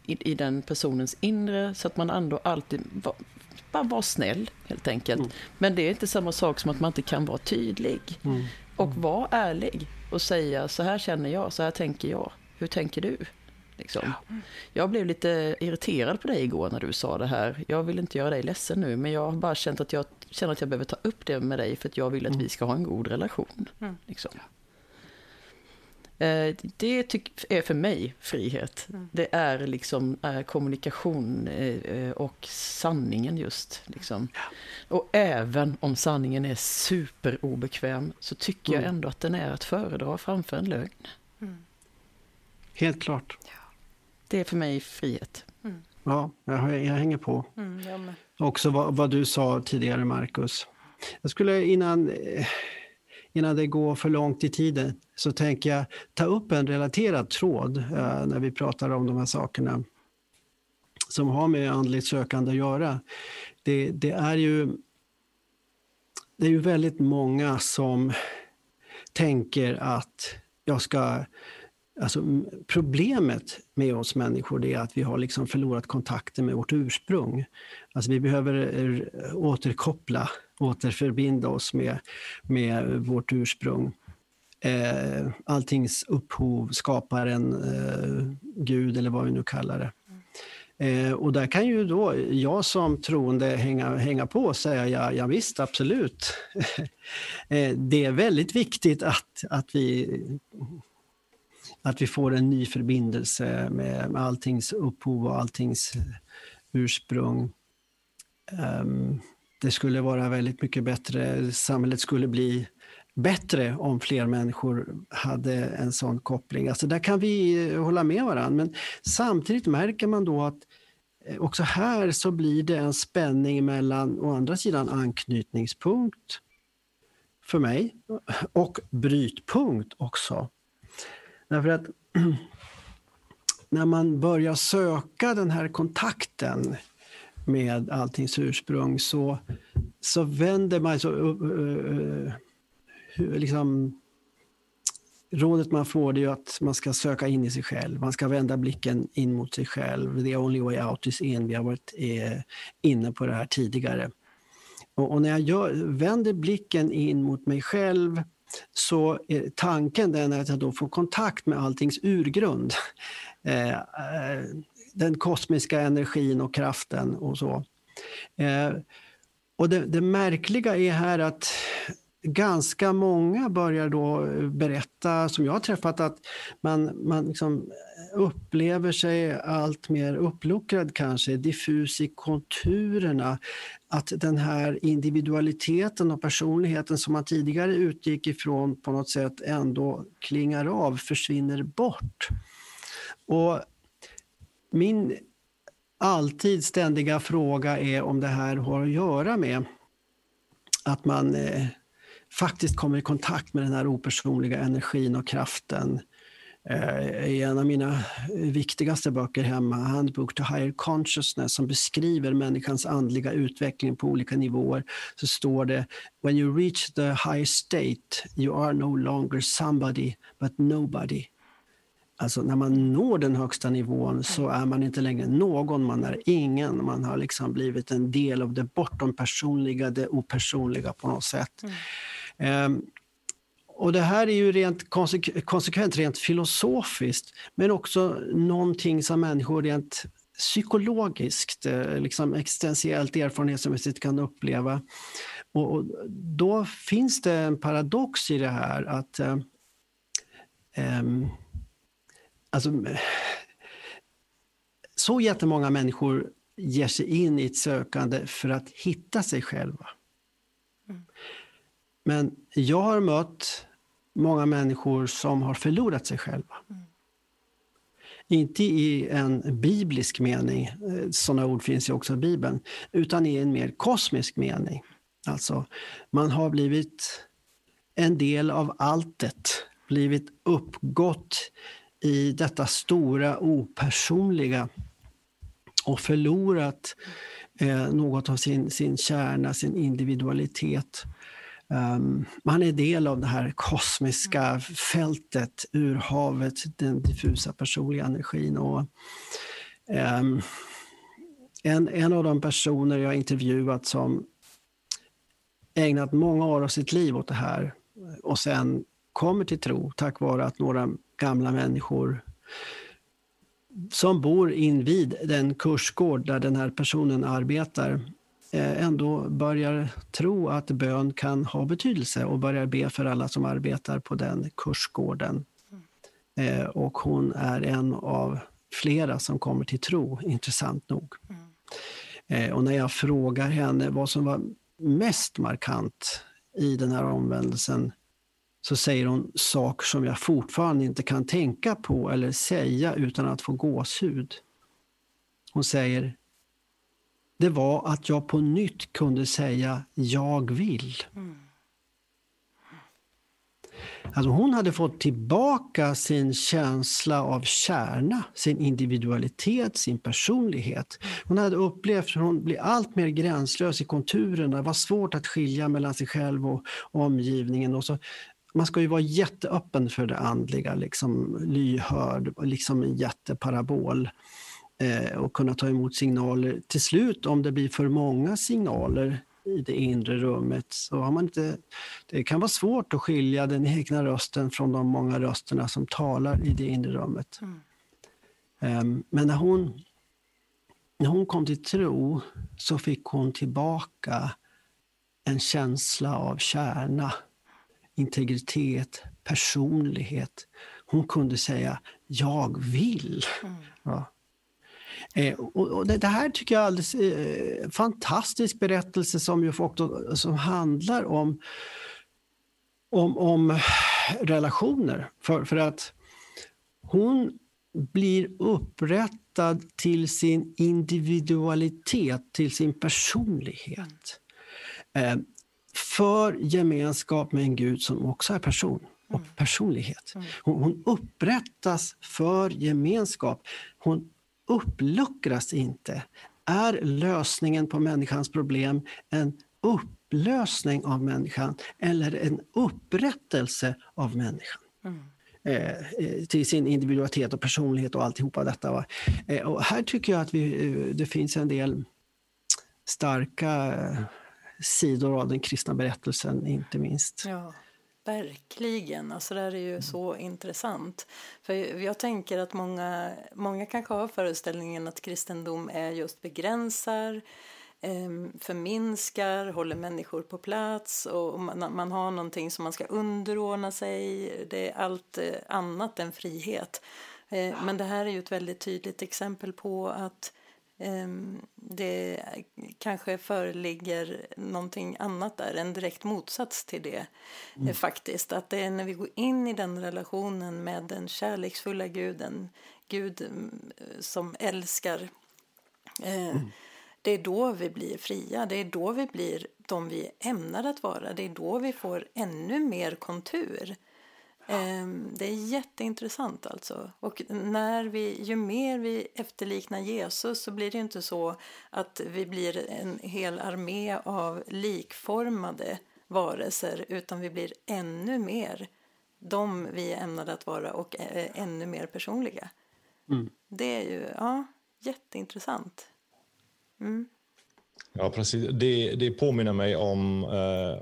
i, i den personens inre så att man ändå alltid bara var snäll helt enkelt. Mm. Men det är inte samma sak som att man inte kan vara tydlig. Mm. Och vara ärlig och säga så här känner jag, så här tänker jag. Hur tänker du? Liksom. Ja. Jag blev lite irriterad på dig igår när du sa det här. Jag vill inte göra dig ledsen nu, men jag har bara känt att jag känner att jag behöver ta upp det med dig för att jag vill att mm. vi ska ha en god relation. Mm. Liksom. Eh, det är för mig frihet. Mm. Det är liksom eh, kommunikation eh, och sanningen just. Liksom. Och även om sanningen är superobekväm så tycker mm. jag ändå att den är att föredra framför en lögn. Mm. Helt klart. Det är för mig frihet. Mm. Ja, jag, jag, hänger på. Mm, Också vad, vad, du sa tidigare, Marcus. Jag skulle innan innan det går för långt i tiden så tänker jag ta upp en relaterad tråd eh, när vi pratar om de här sakerna som har med andligt sökande att göra. Det, det, är ju det är ju väldigt många som tänker att jag ska Alltså, problemet med oss människor är att vi har liksom förlorat kontakten med vårt ursprung. Alltså, vi behöver eh, återkoppla återförbinda oss med, med vårt ursprung. Eh, alltings upphov, skaparen, eh, Gud eller vad vi nu kallar det. Eh, och där kan ju då jag som troende hänga, hänga på och säga ja, ja visst, absolut. eh, det är väldigt viktigt att, att, vi, att vi får en ny förbindelse med, med alltings upphov och alltings ursprung. Um, det skulle vara väldigt mycket bättre, samhället skulle bli bättre om fler människor hade en sån koppling. Alltså där kan vi hålla med varandra, men samtidigt märker man då att eh, också här så blir det en spänning mellan å andra sidan anknytningspunkt för mig och brytpunkt också. Därför att när man börjar söka den här kontakten med alltings ursprung så, så vänder man så, uh, uh, liksom, Rådet man får är att man ska söka in i sig själv. Man ska vända blicken in mot sig själv. The only way out is in. Vi har varit eh, inne på det här tidigare. Och, och när jag gör, vänder blicken in mot mig själv så är tanken den att jag då får kontakt med alltings urgrund. Eh, eh den kosmiska energin och kraften och så. Eh, och det, det, märkliga är här att ganska många börjar då berätta, som jag har träffat, att man, man liksom upplever sig allt mer uppluckrad kanske, diffus i konturerna. Att den här individualiteten och personligheten som man tidigare utgick ifrån på något sätt ändå klingar av, försvinner bort. Och min alltid ständiga fråga är om det här har att göra med att man eh, faktiskt kommer i kontakt med den här opersonliga energin och kraften. Eh, I en av mina viktigaste böcker hemma, Handbook to Higher Consciousness, som beskriver människans andliga utveckling på olika nivåer, så står det When you reach the high state, you are no longer somebody but nobody. Alltså när man når den högsta nivån så är man inte längre någon, man är ingen. Man har liksom blivit en del av det bortom personliga, det opersonliga på något sätt. Mm. Um, och det här är ju rent konsekvent, konsekvent rent filosofiskt, men också någonting som människor rent psykologiskt, eh, liksom existentiellt erfarenhetsmässigt kan uppleva. Och, och, då finns det en paradox i det här att um, alltså, så jättemånga människor ger sig in i ett sökande för att hitta sig själva. Mm. Men jag har mött många människor som har förlorat sig själva. Mm. Inte i en biblisk mening, eh, sådana ord finns ju också i Bibeln, utan i en mer kosmisk mening. Alltså, man har blivit en del av alltet, blivit uppgått i detta stora opersonliga och förlorat eh, något av sin, sin kärna, sin individualitet. Um, man är del av det här kosmiska fältet, ur havet, den diffusa personliga energin. Och, Um, en, en av de personer jag intervjuat som ägnat många år av sitt liv åt det här och sen kommer till tro tack vare att några gamla människor som bor invid den kursgård där den här personen arbetar eh, ändå börjar tro att bön kan ha betydelse och börjar be för alla som arbetar på den kursgården. Eh, och hon är en av flera som kommer till tro, intressant nog. Eh, och när jag frågar henne vad som var mest markant i den här omvändelsen så säger hon saker som jag fortfarande inte kan tänka på eller säga utan att få gåshud. Hon säger, det var att jag på nytt kunde säga jag vill. Alltså hon hade fått tillbaka sin känsla av kärna, sin individualitet, sin personlighet. Hon hade upplevt hur hon blev allt mer gränslös i konturerna. Det var svårt att skilja mellan sig själv och omgivningen. Och så, man ska ju vara jätteöppen för det andliga, liksom lyhörd, liksom en jätteparabol eh, och kunna ta emot signaler. Till slut, om det blir för många signaler i det inre rummet så har man inte... Det kan vara svårt att skilja den egna rösten från de många rösterna som talar i det inre rummet. Mm. Um, men när hon, när hon kom till tro så fick hon tillbaka en känsla av kärna, integritet, personlighet. Hon kunde säga ”jag vill”. Mm. Ja. Eh, och det, det, här tycker jag är alldeles eh, fantastisk berättelse som ju också, som handlar om, om, om relationer. För, för att hon blir upprättad till sin individualitet, till sin personlighet. Eh, för gemenskap med en Gud som också är person och mm. personlighet. Mm. Hon, hon upprättas för gemenskap. Hon uppluckras inte. Är lösningen på människans problem en upplösning av människan eller en upprättelse av människan? Mm. Eh, eh till sin individualitet och personlighet och alltihopa detta. Va? Eh, och här tycker jag att vi, eh, det finns en del starka eh, sidor av den kristna berättelsen, inte minst. Ja. Verkligen, alltså det här är ju mm. så intressant. För jag tänker att många, många kanske har föreställningen att kristendom är just begränsar, eh, förminskar, håller människor på plats och man, man, har någonting som man ska underordna sig. Det är allt eh, annat än frihet. Eh, men det här är ju ett väldigt tydligt exempel på att Ehm, det kanske föreligger någonting annat där, en direkt motsats till det mm. faktiskt. Att det är när vi går in i den relationen med den kärleksfulla guden, Gud mm, som älskar, eh, mm. det är då vi blir fria, det är då vi blir de vi ämnar att vara, det är då vi får ännu mer kontur. Ehm, det är jätteintressant alltså. Och när vi, ju mer vi efterliknar Jesus så blir det inte så att vi blir en hel armé av likformade varelser utan vi blir ännu mer de vi är ämnade att vara och ännu mer personliga. Mm. Det är ju ja, jätteintressant. Mm. Ja, precis. Det, det påminner mig om, eh,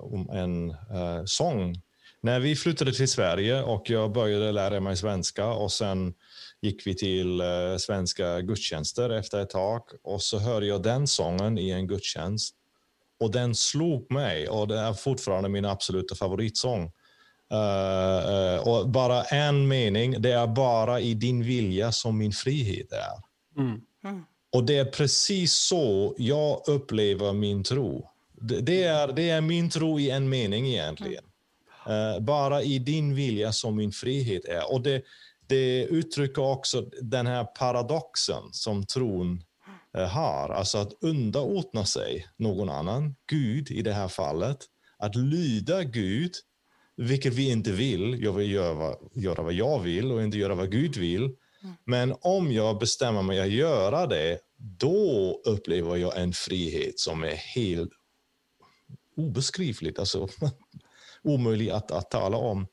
om en eh, sång när vi flyttade till Sverige och jag började lära mig svenska och sen gick vi till uh, svenska gudstjänster efter ett tag och så hörde jag den sången i en gudstjänst och den slog mig och det är fortfarande min absoluta favoritsång. Uh, uh, och bara en mening, det är bara i din vilja som min frihet är. Mm. Mm. Och det är precis så jag upplever min tro. Det, det, är, det är min tro i en mening egentligen. Uh, bara i din vilja som min frihet är. Och det, det uttrycker också den här paradoxen som tron uh, har. Alltså att underordna sig någon annan, Gud i det här fallet. Att lyda Gud, vilket vi inte vill. Jag vill göra, göra vad jag vill och inte göra vad Gud vill. Mm. Men om jag bestämmer mig att göra det, då upplever jag en frihet som är helt obeskrivligt. Alltså, omöjlig att, att tala om.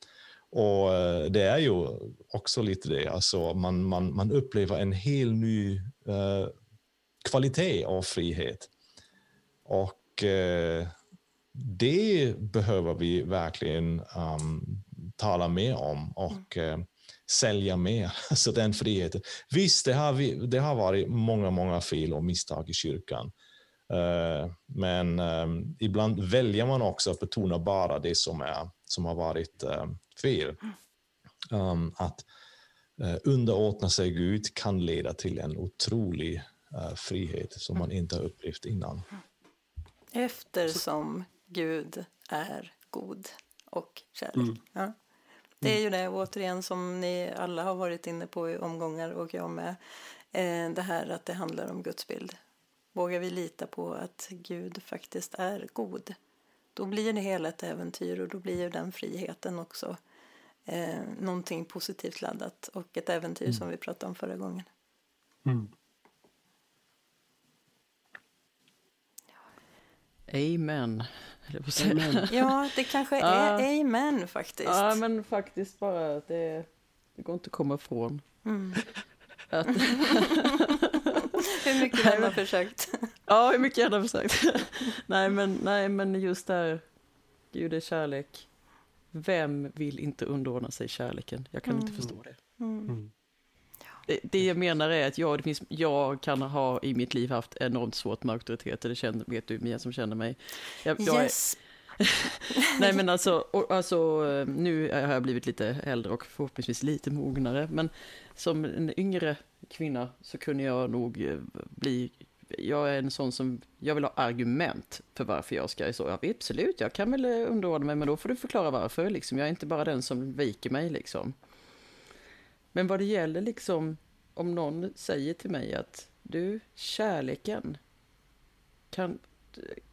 Och eh, det är ju också lite det, alltså man, man, man upplever en helt ny uh, kvalitet av frihet. Och uh, det behöver vi verkligen um, tala mer om och uh, sälja mer, alltså den friheten. Visst, det har, vi, det har varit många, många fel och misstag i kyrkan. Uh, men um, ibland väljer man också att betona bara det som, är, som har varit uh, fel. Um, att uh, underordna sig Gud kan leda till en otrolig frihet som man inte har upplevt innan. Eftersom Gud är god och kärlek. Mm. Ja. Det är ju det återigen som ni alla har varit inne på i omgångar och jag med. Eh, det här att det handlar om Guds bild. Vågar vi lita på att Gud faktiskt är god? Då blir det hela ett äventyr och då blir den friheten också eh, någonting positivt laddat och ett äventyr mm. som vi pratade om förra gången. Mm. Amen. Amen. Ja, det kanske är amen faktiskt. Ja, men faktiskt bara, det, det går inte att komma ifrån. Mm. Att... hur mycket man har försökt. Ja, hur mycket jag har försökt. nej, men, nej, men just där, Gud är kärlek. Vem vill inte underordna sig kärleken? Jag kan mm. inte förstå det. Mm. mm. Det, det jag menar är att jag, det finns, jag kan ha i mitt liv haft enormt svårt med auktoriteter, det känner, vet du Mia som känner mig. Jag, jag yes. Nej men alltså, och, alltså, nu har jag blivit lite äldre och förhoppningsvis lite mognare, men som en yngre kvinna så kunde jag nog eh, bli jag är en sån som, jag vill ha argument för varför jag ska så. Ja, absolut, jag kan väl eh, underordna mig, men då får du förklara varför. Liksom. Jag är inte bara den som viker mig. Liksom. Men vad det gäller liksom, om någon säger till mig att du, kärleken, kan,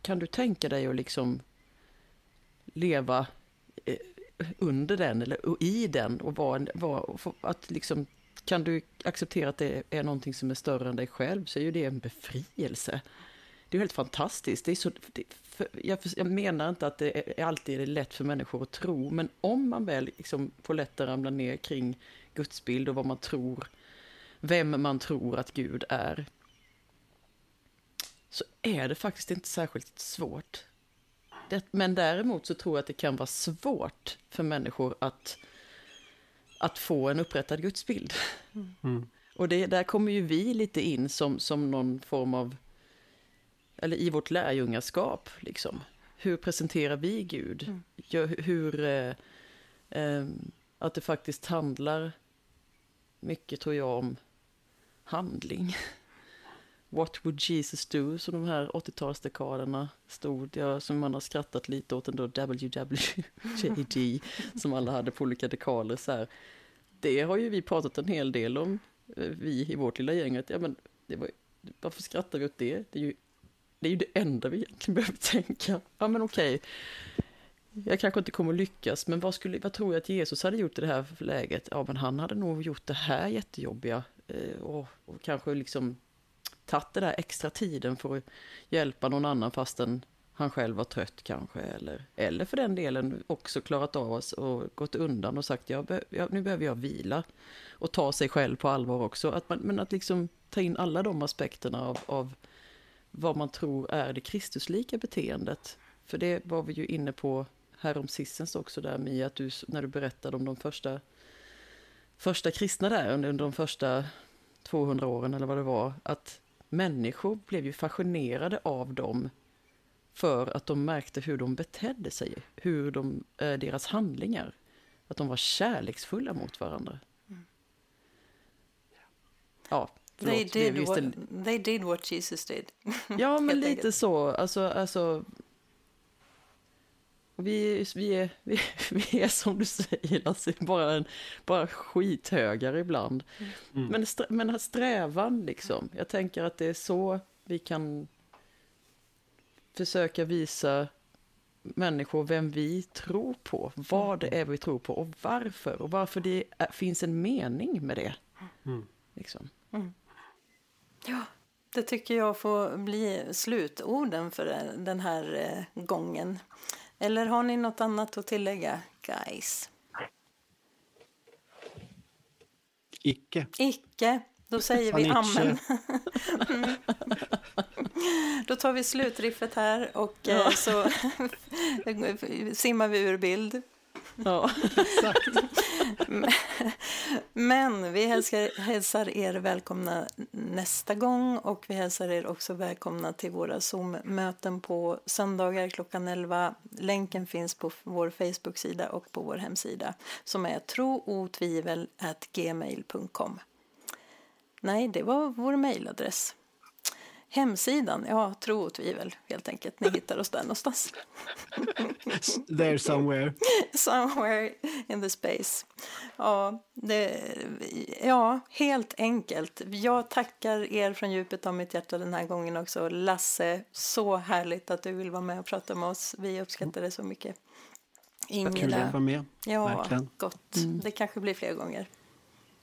kan du tänka dig att liksom leva eh, under den eller i den och vara, var, att liksom kan du acceptera att det är någonting som är större än dig själv så är ju det en befrielse. Det är helt fantastiskt. Det är så, det, för, jag, jag, menar inte att det är, alltid är lätt för människor att tro, men om man väl liksom får lätt att ramla ner kring gudsbild och vad man tror, vem man tror att Gud är, så är det faktiskt inte särskilt svårt. Det, men däremot så tror jag att det kan vara svårt för människor att, att få en upprättad gudsbild. Mm. Och det, där kommer ju vi lite in som, som någon form av, eller i vårt lärjungaskap, liksom. Hur presenterar vi Gud? Mm. Hur, hur eh, eh, att det faktiskt handlar mycket tror jag om handling. What would Jesus do? Så de här 80-talsdekaderna stod, ja, som man har skrattat lite åt ändå, WWJD, som alla hade på olika dekaler så här. Det har ju vi pratat en hel del om, eh, vi i vårt lilla gäng, att ja men, det var, varför skrattar vi åt det? Det är ju det, är ju det enda vi egentligen behöver tänka. Ja men okej, jag kanske inte kommer lyckas, men vad, skulle, vad tror jag att Jesus hade gjort i det här läget? Ja, men han hade nog gjort det här jättejobbiga eh, och, och kanske liksom tagit den där extra tiden för att hjälpa någon annan fastän han själv var trött kanske. Eller, eller för den delen också klarat av oss och gått undan och sagt jag, jag, nu behöver jag vila. Och ta sig själv på allvar också. Att man, men att liksom ta in alla de aspekterna av, av vad man tror är det Kristuslika beteendet. För det var vi ju inne på härom sistens också där Mia, att du, när du berättade om de första, första kristna där under de första 200 åren eller vad det var, att människor blev ju fascinerade av dem för att de märkte hur de betedde sig, hur de, eh, deras handlingar, att de var kärleksfulla mot varandra. Mm. Ja, förlåt, they, did what, they did what Jesus did. ja, men lite så. Alltså, alltså, vi, vi, är, vi, vi är som du säger Lasse, bara, en, bara skithögar ibland. Mm. Men, strä, men strävan liksom, jag tänker att det är så vi kan försöka visa människor vem vi tror på, vad det är vi tror på och varför och varför det är, finns en mening med det. Mm. Liksom. Mm. Ja, det tycker jag får bli slutorden för den här eh, gången. Eller har ni något annat att tillägga, guys? Icke. Icke. Då säger vi amen. Mm. Då tar vi slutriffet här och ja. Eh, så simmar vi ur bild. Ja, exakt. Men vi hälsar, hälsar er välkomna nästa gång och vi hälsar er också välkomna till våra Zoom-möten på söndagar klockan 11. Länken finns på vår Facebook-sida och på vår hemsida som är trootvivel.gmail.com. Nej, det var vår mejladress. Hemsidan, ja, tro och tvivel helt enkelt. Ni hittar oss där någonstans. There somewhere. somewhere in the space. Ja, det, ja, helt enkelt. Jag tackar er från djupet av mitt hjärta den här gången också. Lasse, så härligt att du vill vara med och prata med oss. Vi uppskattar det så mycket. Ingela. Kul att vara med. Ja, Verkligen. gott. Mm. Det kanske blir fler gånger.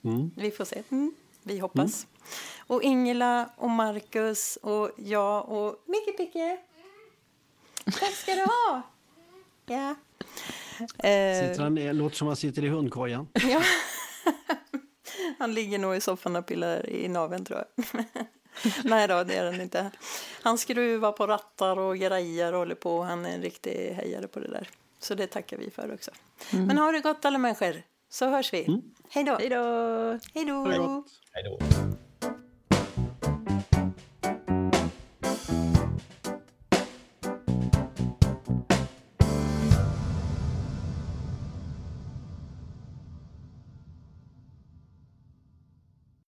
Mm. Vi får se. Mm. Vi hoppas. Och Ingela och Marcus och jag och Micke Picke. Tack ska du ha. Ja. Sitter han, det låter som han sitter i hundkojan. Ja. Han ligger nog i soffan och pillar i naveln tror jag. Nej då, det är han inte. Han skruvar på rattar och grejer och håller på. Han är en riktig hejare på det där. Så det tackar vi för också. Mm. Men ha det gott alla människor, så hörs vi. Mm. Hej då. Hej då. Hej då.